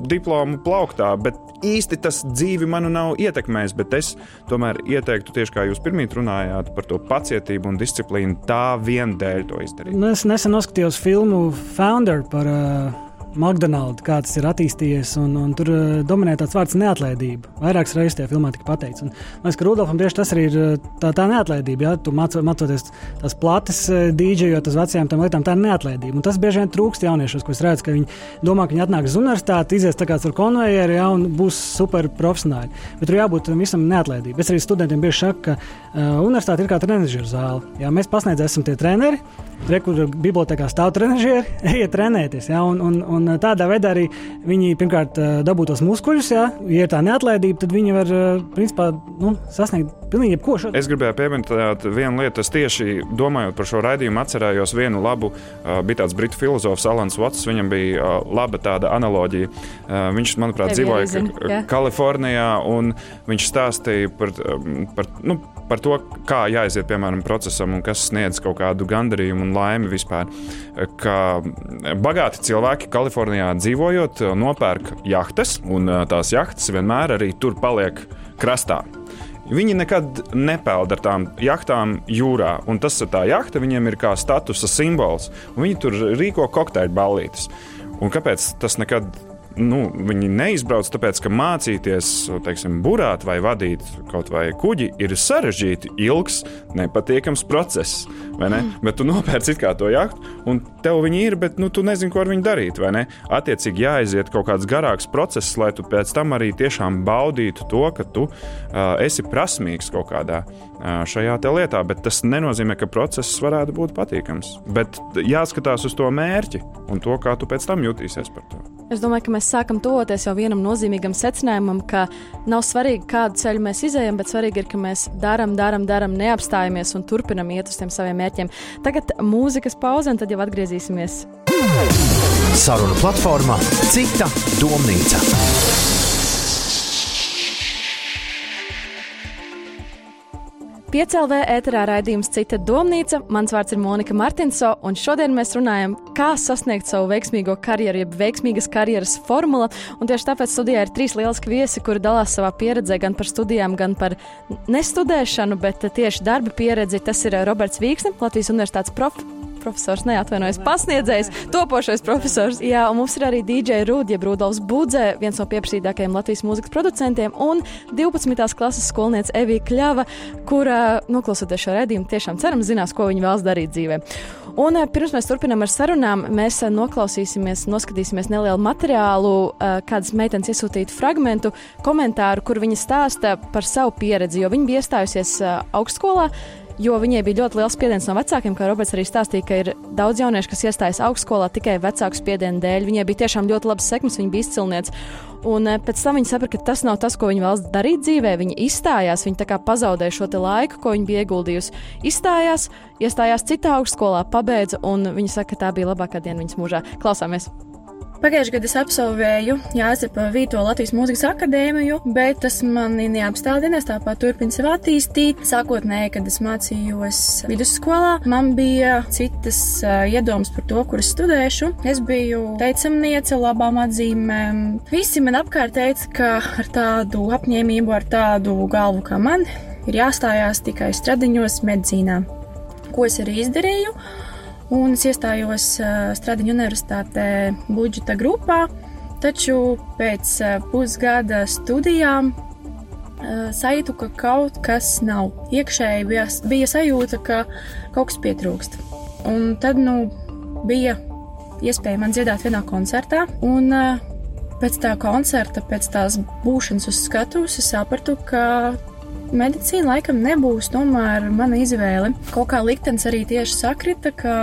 diplomu plauktā. Bet īsti tas dzīvi manu nav ietekmējis. Es tomēr ieteiktu, tieši kā jūs pirmie runājāt par to pacietību un disciplīnu, tā vien dēļ to izdarīt. Nu, es nesen noskatījos filmu Founder par uh, McDonald's, kā tas ir attīstījies. Un, un tur uh, dominē tāds vārds neatlaidība. Vairākas reizes tajā filmā tika pateikts. Un, man liekas, ka Rudolfam tieši tas arī ir uh, tā, tā neatlaidība. Ja? Tu māco, mācoties tās plates uh, dīdžejot uz vecajām lietām, tā ir neatlaidība. Un tas bieži vien trūkst jauniešos, ko es redzu, ka viņi domā, ka viņi atnāk uz universitāti, izies tā kā ar konvejeru ja, un būs super profesionāļi. Bet tur jābūt tam visam neatlaidībai. Es arī studentiem bieži saku, ka uh, universitāte ir kā trenižera zāle. Ja? Mēs pasniedzēsim esam tie treneri. Re, kur bibliotekā stāv trenižieri, [laughs] ejiet trenēties. Ja? Un, un, un tādā veidā arī viņi pirmkārt eh, dabū tos muskuļus. Ja, ja ir tā neatlaidība, tad viņi var eh, principā, nu, sasniegt pilnīgi jebko. Šo... Es gribēju pieminēt vienu lietu. Es tieši domājot par šo raidījumu, atcerējos vienu labu. Bija tāds britu filozofs, Alans Vats. Viņam bija laba tāda analoģija. Viņš, manuprāt, Tevi dzīvoja jā. Kalifornijā, un viņš stāstīja par, par, nu, par to, kā jāiziet piemēram procesam un kas sniedz kaut kādu gandarījumu un laimi vispār. Ka bagāti cilvēki Kalifornijā dzīvojot, nopērk jahtas, un uh, tās jahtas vienmēr arī tur paliek krastā. Viņi nekad nepeld ar tām jachtām jūrā, un tas ir tā jahta, viņiem ir kā statusa simbols. Viņi tur rīko kokteļu ballītes. Un kāpēc tas nekad nu, viņi neizbrauc, tāpēc ka mācīties, teiksim, burāt vai vadīt kaut vai kuģi ir sarežģīti, ilgs, nepatīkams process. ne? Bet tu nopērci to jahtu, un tev viņi ir, bet nu, tu nezini, ko ar viņu darīt. Attiecīgi jāaiziet kaut kāds garāks process, lai tu pēc tam arī tiešām baudītu to, ka tu uh, esi prasmīgs kaut kādā uh, šajā lietā. Bet tas nenozīmē, ka process varētu būt patīkams. Bet jāskatās uz to mērķi un to, kā tu pēc tam jutīsies par to. Es domāju, ka mēs sākam tuvoties jau vienam nozīmīgam secinājumam, ka nav svarīgi, kādu ceļu mēs izējām, bet svarīgi ir, ka mēs darām, darām, darām, neapstājamies un turpinam iet uz tiem saviem mērķiem. Tagad mūzikas pauze, un tad jau atgriezīsimies. Saruna platformā Cita domnīca. Piecēlvē ēterā raidījums Cita domnīca. Mans vārds ir Monika Martinso, un šodien mēs runājam, kā sasniegt savu veiksmīgo karjeru, jeb veiksmīgas karjeras formula. Un tieši tāpēc studijā ir trīs lieliski viesi, kuri dalās savā pieredzē gan par studijām, gan par nestudēšanu, bet tieši darba pieredzi. Tas ir Roberts Vīksne, Latvijas Universitātes profesors. Profesors, neatvainojos, pasniedzējs, topošais profesors. Jā, un mums ir arī DJ Rūdija Brūdovs Budze, viens no pieprasītākajiem Latvijas mūzikas producentiem, un 12. klases skolniece Evija Kļava, kura, noklausoties šo redzējumu, tiešām ceram zinās, ko viņa vēlas darīt dzīvē. Un eh, pirms mēs turpinām ar sarunām, mēs eh, noklausīsimies, noskatīsimies nelielu materiālu, eh, kādas meitenes iesūtītu fragmentu, komentāru, kur viņa stāsta par savu pieredzi, jo viņa bija iestājusies augstskolā. Jo viņai bija ļoti liels spiediens no vecākiem, kā Roberts arī stāstīja, ka ir daudz jauniešu, kas iestājas augstskolā tikai vecāku spiedienu dēļ. Viņai bija tiešām ļoti labs sekmes, viņa bija izcilniece. Un eh, pēc tam viņa saprata, ka tas nav tas, ko viņa vēlas darīt dzīvē. Viņa izstājās, viņa pazaudēja šo laiku, ko viņa bija ieguldījusi. Izstājās, iestājās citā augstskolā, pabeidza, un viņa saka, ka tā bija labākā diena viņas mūžā. Klausāmies! Pagājušajā gadā es absolvēju Jāzepa Vīto Latvijas Mūzikas akadēmiju, bet tas mani neapstādinās, tāpat turpinu sev attīstīt. Sākotnēji, kad es mācījos vidusskolā, man bija citas uh, iedomas par to, kur es studēšu. Es biju teicamniece, labām atzīmēm. Visi man apkārt teica, ka ar tādu apņēmību, ar tādu galvu kā man, ir jāstājās tikai stradiņos medicīnā. Ko es arī izdarīju? Un es iestājos Stradiņu universitātē budžeta grupā, taču pēc pusgada studijām sajūtu, ka kaut kas nav. Iekšēji bija, bija sajūta, ka kaut kas pietrūkst. Un tad nu, bija iespēja man dziedāt vienā koncertā, un pēc tā koncerta, pēc tās būšanas uz skatuves, es sapratu, ka medicīna laikam nebūs tomēr mana izvēle. Kaut kā liktenis arī tieši sakrita, ka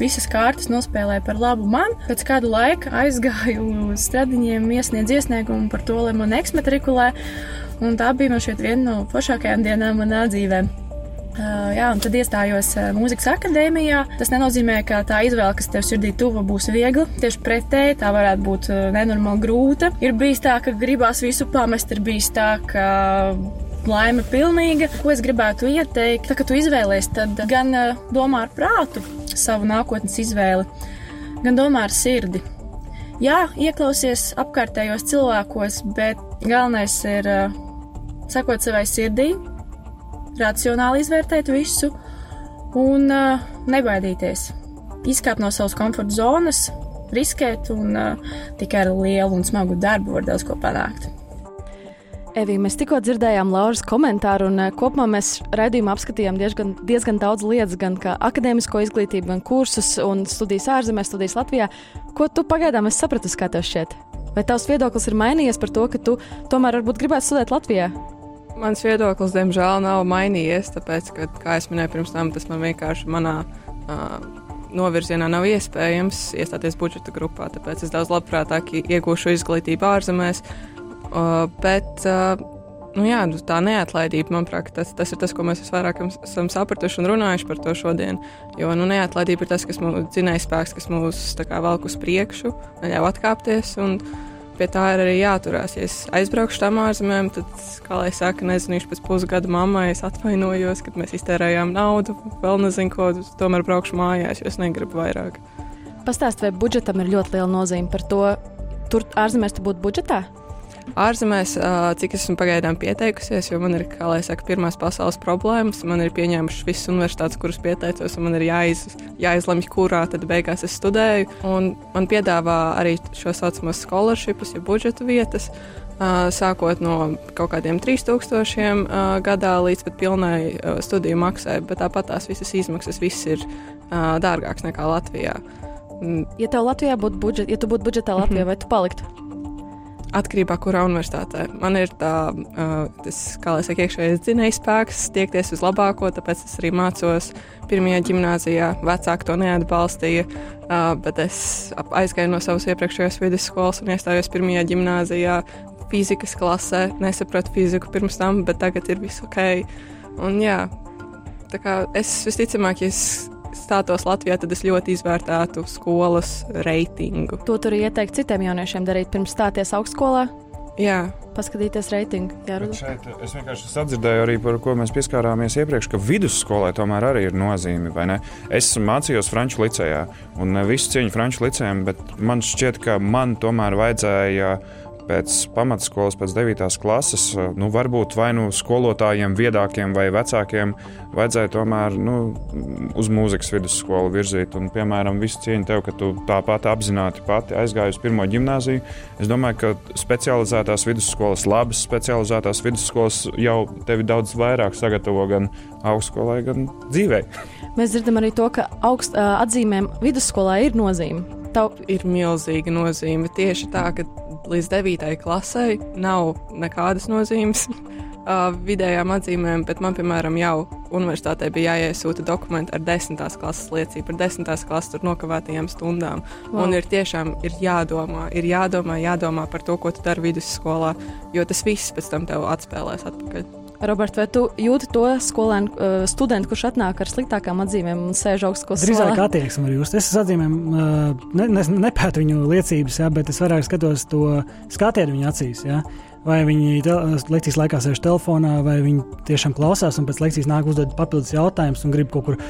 visas kārtas nospēlēja par labu man. Pēc kāda laika aizgāju uz stradiņiem, iesniedzu iesniegumu par to, lai man eksmatrikulē, un tā bija man šeit viena no foršākajām dienām manā dzīvē. Uh, jā, un tad iestājos mūzikas akadēmijā. Tas nenozīmē, ka tā izvēle, kas tev sirdī tuva, būs viegla. Tieši pretēji, tā varētu būt nenormāli grūta. Ir bijis tā, ka gribās visu pamest, ir bijis tā, ka laime pilnīga. Ko es gribētu ieteikt, tā, kad tu izvēlēsies, tad gan uh, domā ar prātu savu nākotnes izvēli, gan domā ar sirdi. Jā, ieklausies apkārtējos cilvēkos, bet galvenais ir uh, sakot savai sirdī, racionāli izvērtēt visu un uh, nebaidīties. Izkāpt no savas komforta zonas, riskēt un tikai ar lielu un smagu darbu var daudz ko panākt. Evī, mēs tikko dzirdējām Lauras komentāru, un eh, kopumā mēs raidījumā apskatījām diezgan, diezgan daudz lietas, gan akadēmisko izglītību, gan kursus un studijas ārzemēs, studijas Latvijā. Ko tu pagaidām esi sapratusi, kā tev šķiet? Vai tavs viedoklis ir mainījies par to, ka tu tomēr varbūt gribētu studēt Latvijā? Mans viedoklis, diemžēl, nav mainījies, tāpēc, ka, kā jau minēju pirms tam, tas man vienkārši manā uh, novirzienā nav iespējams iestāties budžeta grupā. Tāpēc es daudz labprātāk iegūšu izglītību ārzemēs. Uh, bet uh, nu jā, nu tā neatlaidība, manuprāt, tas, tas ir tas, ko mēs visvairāk esam sapratuši un runājuši par to šodien. Jo nu, neatlaidība ir tas, kas mums dzinēja spēks, kas mūs velk uz priekšu, neļauj atkāpties. Pie tā ir arī jāturās. Ja es aizbraukšu tam ārzemēm, tad, kā lai saka, nezinīšu pēc pusgada mammai, es atvainojos, kad mēs iztērējām naudu, vēl nezinu, ko, tomēr braukšu mājās, jo es negribu vairāk. Pastāst, vai budžetam ir ļoti liela nozīme par to, tur ārzemēs tu būtu budžetā? Ārzemēs, cik esmu pagaidām pieteikusies, jo man ir, kā lai saka, pirmās pasaules problēmas. Man ir pieņēmušas visas universitātes, kuras pieteicos, un man ir jāiz, jāizlemj, kurā tad beigās es studēju. Un man piedāvā arī šo saucamos scholarshipus, ja budžeta vietas. Sākot no kaut kādiem 3000 uh, gadā līdz pat pilnai studiju maksai, bet tāpat tās visas izmaksas viss ir dārgākas nekā Latvijā. Mm. Ja tev Latvijā būtu budžets, ja tu būtu budžetā Latvijā, mm -hmm. vai tu paliktu? Atkarībā no kurā universitātē. Man ir tā, uh, tas, kā jau teicu, iekšējais dzinējs spēks, tiekties uz labāko, tāpēc es arī mācos pirmajā gimnājā. Vecāki to neatbalstīja, uh, bet es aizgāju no savas iepriekšējās vidusskolas un iestājos pirmajā gimnājā. Fizikas klasē nesapratu fiziku pirms tam, bet tagad ir viss ok. Un, jā, tā kā es visticamāk, ja es stātos Latvijā, tad es ļoti izvērtētu skolas reitingu. To tur ieteikt citiem jauniešiem darīt pirms stāties augstskolā? Jā. Paskatīties reitingu. Jā, šeit es vienkārši sadzirdēju arī par ko mēs pieskārāmies iepriekš, ka vidusskolai tomēr arī ir nozīme. Es mācījos Franču licejā, un visu cieņu Franču licējiem, bet man šķiet, ka man tomēr vajadzēja pēc pamatskolas, pēc 9. klases, nu, varbūt vai nu skolotājiem, viedākiem vai vecākiem, vajadzēja tomēr nu, uz mūzikas vidusskolu virzīt. Un, piemēram, visu cieņu tev, ka tu tāpat apzināti pati aizgāji uz pirmo gimnāziju. Es domāju, ka specializētās vidusskolas, labas specializētās vidusskolas jau tevi daudz vairāk sagatavo gan augstskolai, gan dzīvē. Mēs dzirdam arī to, ka augst, atzīmēm vidusskolā ir nozīme. Tev ir milzīga nozīme tieši tā, ka līdz 9. klasē nav nekādas nozīmes. [laughs] Uh, vidējām atzīmēm, bet man, piemēram, jau universitātē bija jāiesūta dokumenti ar desmitās klases liecību par desmitās klases nokavētajām stundām. Wow. Un ir tiešām ir jādomā, ir jādomā, jādomā par to, ko tu dari vidusskolā, jo tas viss pēc tam tev atspēlēs atpakaļ. Robert, vai tu jūti to skolēnu, uh, studentu, kurš atnāk ar sliktākām atzīmēm un sēž augstskolas Drīzāk attieksme var just. Es uz atzīmēm uh, ne, ne, nepētu viņu liecības, ja, bet es vairāk skatos to skatienu viņa acīs. Ja. Vai viņi te, lekcijas laikā sēž telefonā, vai viņi tiešām klausās un pēc lekcijas nāk uzdot papildus jautājumus un grib kaut kur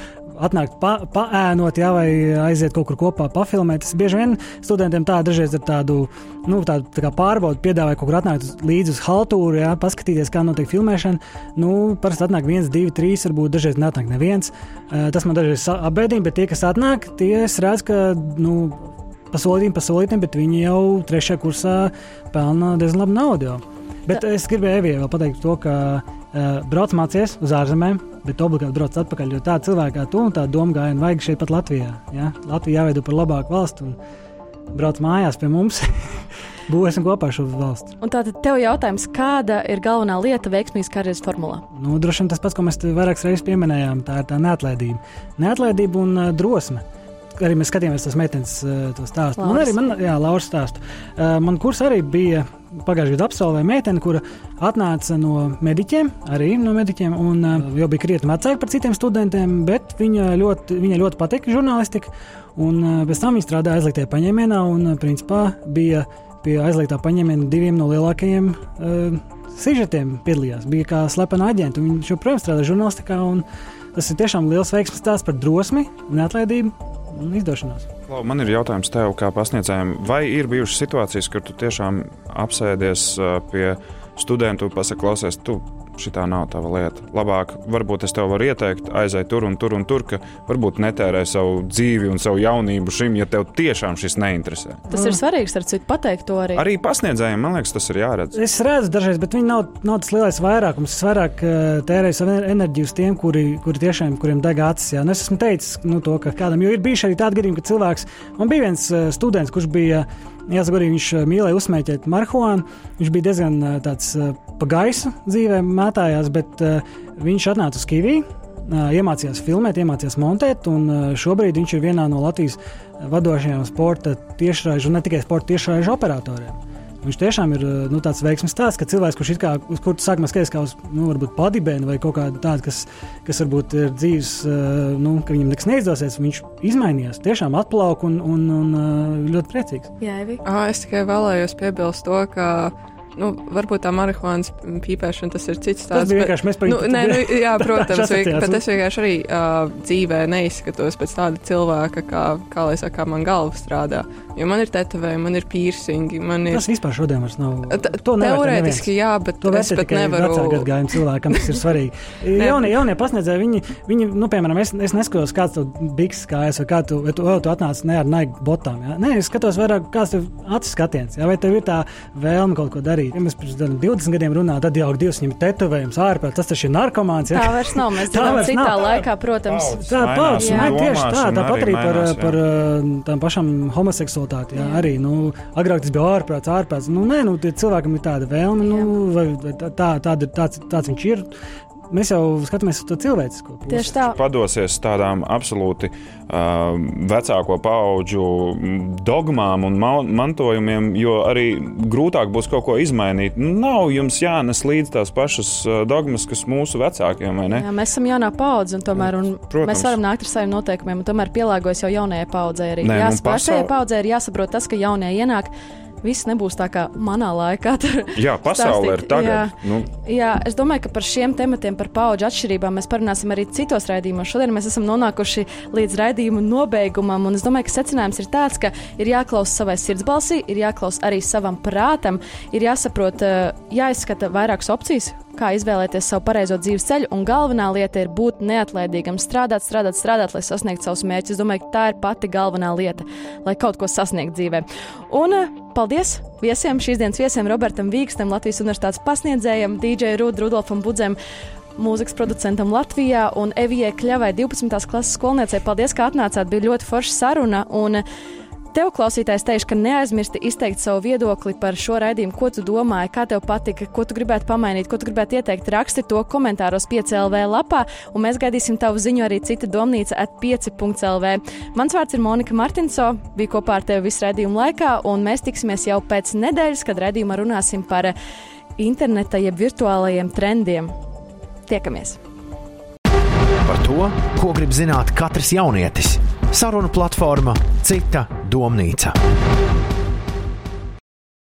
atnākt pa, paēnot, jā, vai aiziet kaut kur kopā pafilmēt. Tas bieži vien studentiem tā dažreiz ir tādu, nu, tādu tā pārbaudu, piedāvāja kaut kur atnākt līdzi uz haltūru, jā, paskatīties, kā notiek filmēšana. Nu, parasti atnāk viens, divi, trīs, varbūt dažreiz nenāk neviens. Tas man dažreiz apbēdina, bet tie, kas atnāk, tie es redzu, ka, nu, pasolītim, pasolītim, bet viņi jau trešajā kursā pelna diezgan labu naudu. Jau. Bet es gribēju Evijai vēl pateikt to, ka uh, brauc mācīties uz ārzemēm, bet obligāti brauc atpakaļ. Jo tāda cilvēka kā tu un tā doma gājiena vajag šeit pat Latvijā. Ja? Latvija jāveido par labāku valstu un brauc mājās pie mums. [laughs] Būvēsim kopā šo valsti. Un tātad tev jautājums, kāda ir galvenā lieta veiksmīgas karjeras formulā? Nu, droši vien tas pats, ko mēs vairākas reizes pieminējām, tā ir tā neatlaidība. Neatlaidība un uh, drosme arī mēs skatījāmies tos meitenes to stāstu. Man arī, man, jā, Lauras stāstu. Man kurs arī bija pagājušajā gadā absolvēja meitene, kura atnāca no mediķiem, arī no mediķiem, un uh, jau bija krietni vecāka par citiem studentiem, bet viņa ļoti, viņa ļoti patika žurnālistika. Un pēc tam viņa strādāja aizliegtajā paņēmienā, un principā bija pie aizliegtā paņēmiena diviem no lielākajiem uh, sižetiem piedalījās. Bija kā slepena aģenta, un viņš joprojām strādā žurnālistikā. Tas ir tiešām liels veiksmīgs stāsts par drosmi, neatlaidību un izdošanos. Klau, man ir jautājums tev, kā pasniedzējiem, vai ir bijušas situācijas, kur tu tiešām apsēdies pie studentu un pasaki, klausies, tu šī nav tava lieta. Labāk, varbūt es tev varu ieteikt, aizej tur un tur un tur, ka varbūt netērē savu dzīvi un savu jaunību šim, ja tev tiešām šis neinteresē. Tas mm. ir svarīgs ar citu pateikt to arī. Arī pasniedzējiem, man liekas, tas ir jāredz. Es redzu dažreiz, bet viņi nav, nav tas lielais vairākums. Es vairāk uh, tērēju savu enerģiju uz tiem, kuri, kuri tiešām, kuriem deg acis. Jā. Nu, es esmu teicis nu, to, ka kādam jau ir bijuši arī tādi gadījumi, ka cilvēks, man bija viens uh, students, kurš bija. Jāsaka, arī viņš mīlēja uzsmēķēt marihuānu. Viņš bija diezgan tāds pa gaisu dzīvē mētājās, bet viņš atnāca uz. Uh, iemācījās filmēt, iemācījās montēt, un šobrīd viņš ir vienā no Latvijas vadošajiem sporta tiešraižu, un ne tikai sporta tiešraižu operatoriem. Viņš tiešām ir nu, tāds veiksmīgs stāsts, ka cilvēks, kurš kā, uz kuru sākumā skaties kā uz nu, padibēnu vai kaut kādu tādu, kas, kas varbūt ir dzīves, nu, ka viņam nekas neizdosies, viņš izmainījās, tiešām atplauka un, un, un ļoti priecīgs. Jā, Evi. Es tikai vēlējos piebilst to, ka Nu, varbūt tā marihuānas pīpēšana tas ir cits stāsts. Tas bija vienkārši mēs par nu, nē, nu, jā, [laughs] protams, vien, bet es vienkārši arī uh, dzīvē neizskatos pēc tāda cilvēka, kā, kā lai saka, man galva strādā. Jo man ir tetovējumi, man ir piercingi, man ir. Tas vispār šodien vairs nav. To teorētiski, jā, bet to es pat nevaru. Vecāku gājumu cilvēkam tas ir svarīgi. [laughs] jaunie, jaunie pasniedzēji, viņi, viņi, nu, piemēram, es, es neskatos, kāds tev biks kājas, vai kā tu, vai tu, vai tu atnāc ne ar naigu botām. Jā? Nē, es skatos vairāk, kāds tev acis skatiens, jā? vai tev ir tā vēlme kaut ko darīt darīt. Ja mēs pirms 20 gadiem runājām, tad jau divas viņam tetovējums ārpus, tas taču ir narkomāns. Ja? Tā vairs nav. Mēs [laughs] dzīvojam citā nav. laikā, protams. Tā paudzes mainās tieši tā, tāpat arī par, mainās, par tām pašām homoseksualitāti. Jā, jā. Arī, nu, agrāk tas bija ārprāts, ārprāts. Nu, nē, nu, cilvēkam ir tāda vēlme, nu, vai, tā, tāda, tāds, tāds viņš ir. Mēs jau skatāmies uz to cilvēcisko pusi. Tieši tā. Padosies tādām absolūti uh, vecāko pauģu dogmām un mantojumiem, jo arī grūtāk būs kaut ko izmainīt. Nav jums jānes līdz tās pašas dogmas, kas mūsu vecākiem, vai ne? Jā, mēs esam jaunā paudze, un tomēr un mēs varam nākt ar saviem noteikumiem, un tomēr pielāgojas jau jaunajai paudzei arī. Jā, pasaul... paudzei ir jāsaprot tas, ka jaunie ienāk viss nebūs tā kā manā laikā. Jā, pasaule ir tagad. Jā, nu. jā, es domāju, ka par šiem tematiem, par paudžu atšķirībām mēs parunāsim arī citos raidījumos. Šodien mēs esam nonākuši līdz raidījuma nobeigumam, un es domāju, ka secinājums ir tāds, ka ir jāklausa savai sirdsbalsī, ir jāklausa arī savam prātam, ir jāsaprot, eh, jāizskata vairākas opcijas, kā izvēlēties savu pareizo dzīves ceļu, un galvenā lieta ir būt neatlaidīgam, strādāt, strādāt, strādāt, lai sasniegtu savus mērķus. Es domāju, ka tā ir pati galvenā lieta, lai kaut ko sasniegtu dzīvē. Un eh, paldies viesiem, šīs dienas viesiem, Robertam Vīkstam, Latvijas Universitātes pasniedzējiem, DJ Rudu, Rudolfam Budzem mūzikas producentam Latvijā un Evijai Kļavai, 12. klases skolniecei. Paldies, ka atnācāt! Bija ļoti forša saruna. Un, Tev, klausītājs, teikšu, ka neaizmirsti izteikt savu viedokli par šo raidījumu, ko tu domāji, kā tev patika, ko tu gribētu pamainīt, ko tu gribētu ieteikt. Raksti to komentāros 5LV lapā, un mēs gaidīsim tavu ziņu arī cita domnīca at 5.lv. Mans vārds ir Monika Martinso, bija kopā ar tevi visu raidījumu laikā, un mēs tiksimies jau pēc nedēļas, kad raidījumā runāsim par interneta jeb virtuālajiem trendiem. Tiekamies! Par to, ko grib zināt katrs jaunietis. Sarunu platforma Cita domnīca.